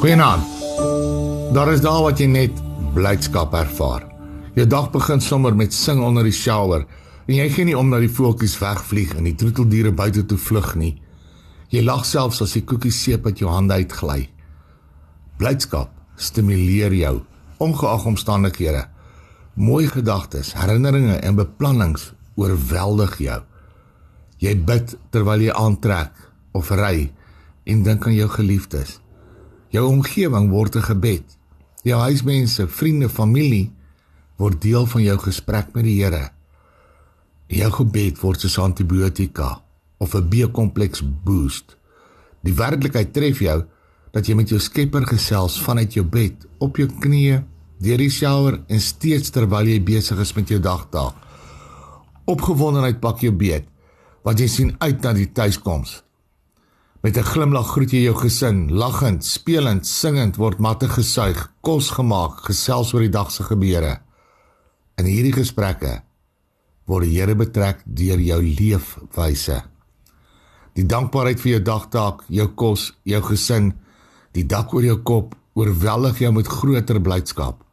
Goeienaand. Daar is dae wat jy net blydskap ervaar. Jou dag begin sommer met sing onder die shower en jy gee nie om dat die voeltjies wegvlieg en die troeteldiere buite toe vlug nie. Jy lag selfs as die koekies seep uit jou hande uitgly. Blydskap stimuleer jou ongeag omstandighede. Mooi gedagtes, herinneringe en beplannings oorweldig jou. Jy bid terwyl jy aantrek of ry en dink aan jou geliefdes. Jou omgewing word 'n gebed. Jou huismense, vriende, familie word deel van jou gesprek met die Here. Jou gebed word soos antibiotika of 'n B-kompleks boost. Die werklikheid tref jou dat jy met jou Skepper gesels vanuit jou bed, op jou knieë, deur die shower en steeds terwyl jy besig is met jou dagtaak. Opgewondenheid pak jou beet, want jy sien uit na die tuiskoms. Met 'n glimlag groet jy jou gesin, lagend, spelend, singend word matte gesuig, kos gemaak, gesels oor die dag se gebeure. In hierdie gesprekke word die Here betrek deur jou leefwyse. Die dankbaarheid vir jou dagtaak, jou kos, jou gesin, die dak oor jou kop oorweldig jou met groter blydskap.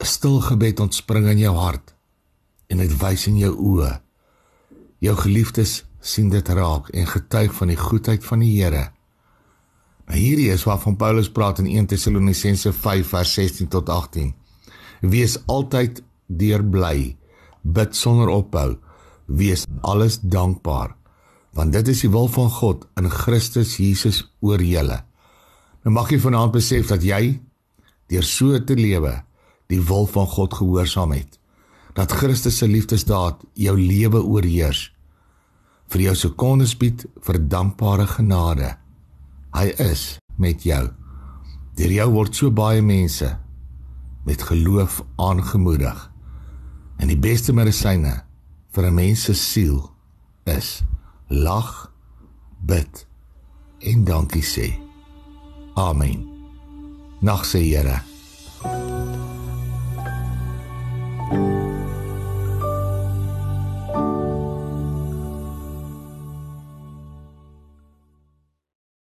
'n Stil gebed ontspring in jou hart en dit wys in jou oë. Jou geliefdes sien dit raak en getuig van die goedheid van die Here. Nou hierdie is waarvan Paulus praat in 1 Tessalonisense 5 vers 16 tot 18. Wees altyd deurbly bid sonder ophou, wees alles dankbaar, want dit is die wil van God in Christus Jesus oor julle. Nou mag jy vanaand besef dat jy deur so te lewe die wil van God gehoorsaam het. Dat Christus se liefdesdaad jou lewe oorheers. Vir jou sekondes bied vir dankbare genade. Hy is met jou. Deur jou word so baie mense met geloof aangemoedig. En die beste medisyne vir 'n mens se siel is lag, bid en dankie sê. Amen. Nag sê Here